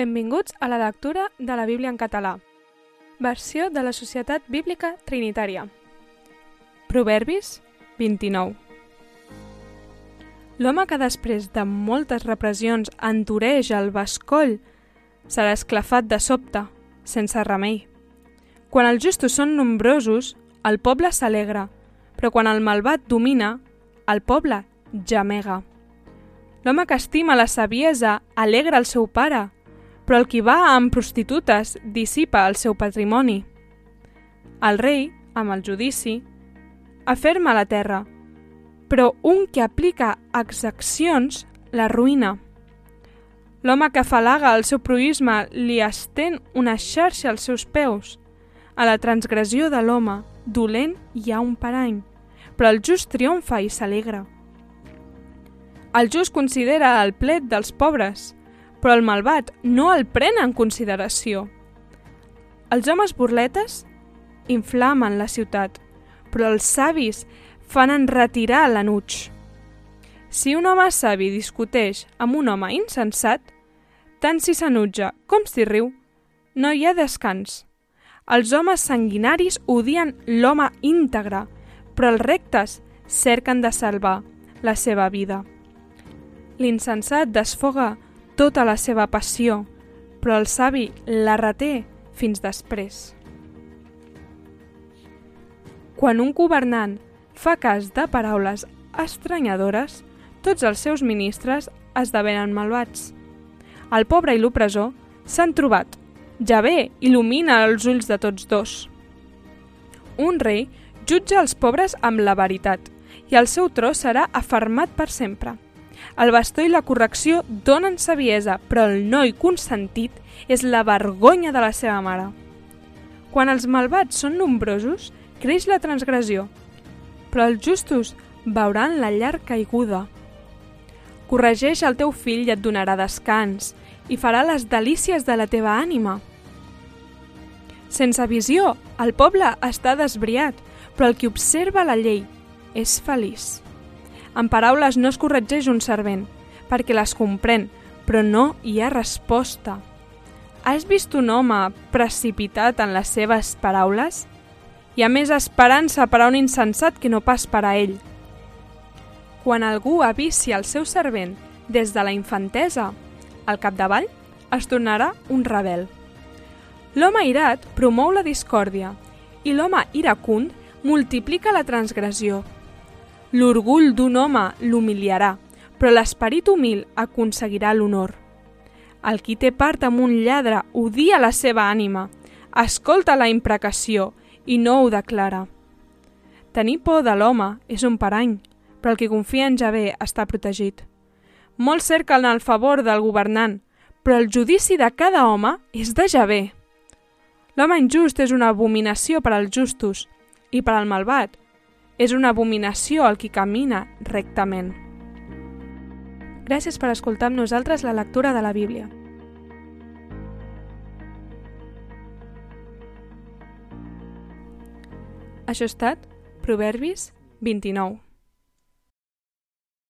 Benvinguts a la lectura de la Bíblia en català. Versió de la Societat Bíblica Trinitària. Proverbis 29. L'home que després de moltes repressions entoreix el bescoll serà esclafat de sobte, sense remei. Quan els justos són nombrosos, el poble s'alegra, però quan el malvat domina, el poble gemega. L'home que estima la saviesa alegra el seu pare, però el qui va amb prostitutes dissipa el seu patrimoni. El rei, amb el judici, aferma la terra, però un que aplica exaccions la ruïna. L'home que falaga el seu proisme li estén una xarxa als seus peus. A la transgressió de l'home, dolent hi ha un parany, però el just triomfa i s'alegra. El just considera el plet dels pobres, però el malvat no el pren en consideració. Els homes burletes inflamen la ciutat, però els savis fan enretirar l'enuig. Si un home savi discuteix amb un home insensat, tant si s'enutja com si riu, no hi ha descans. Els homes sanguinaris odien l'home íntegre, però els rectes cerquen de salvar la seva vida. L'insensat desfoga tota la seva passió, però el savi la reté fins després. Quan un governant fa cas de paraules estranyadores, tots els seus ministres esdevenen malvats. El pobre i l'opressor s'han trobat. Javé il·lumina els ulls de tots dos. Un rei jutja els pobres amb la veritat i el seu tro serà afermat per sempre. El bastó i la correcció donen saviesa, però el noi consentit és la vergonya de la seva mare. Quan els malvats són nombrosos, creix la transgressió, però els justos veuran la llar caiguda. Corregeix el teu fill i et donarà descans i farà les delícies de la teva ànima. Sense visió, el poble està desbriat, però el qui observa la llei és feliç. En paraules no es corregeix un servent, perquè les comprèn, però no hi ha resposta. Has vist un home precipitat en les seves paraules? Hi ha més esperança per a un insensat que no pas per a ell. Quan algú avici el seu servent des de la infantesa, al capdavall es tornarà un rebel. L'home irat promou la discòrdia i l'home iracund multiplica la transgressió. L'orgull d'un home l'humiliarà, però l'esperit humil aconseguirà l'honor. El qui té part amb un lladre odia la seva ànima, escolta la imprecació i no ho declara. Tenir por de l'home és un parany, però el que confia en Javé està protegit. Molts cerquen el favor del governant, però el judici de cada home és de Javé. L'home injust és una abominació per als justos i per al malvat és una abominació el qui camina rectament. Gràcies per escoltar amb nosaltres la lectura de la Bíblia. Això ha estat Proverbis 29.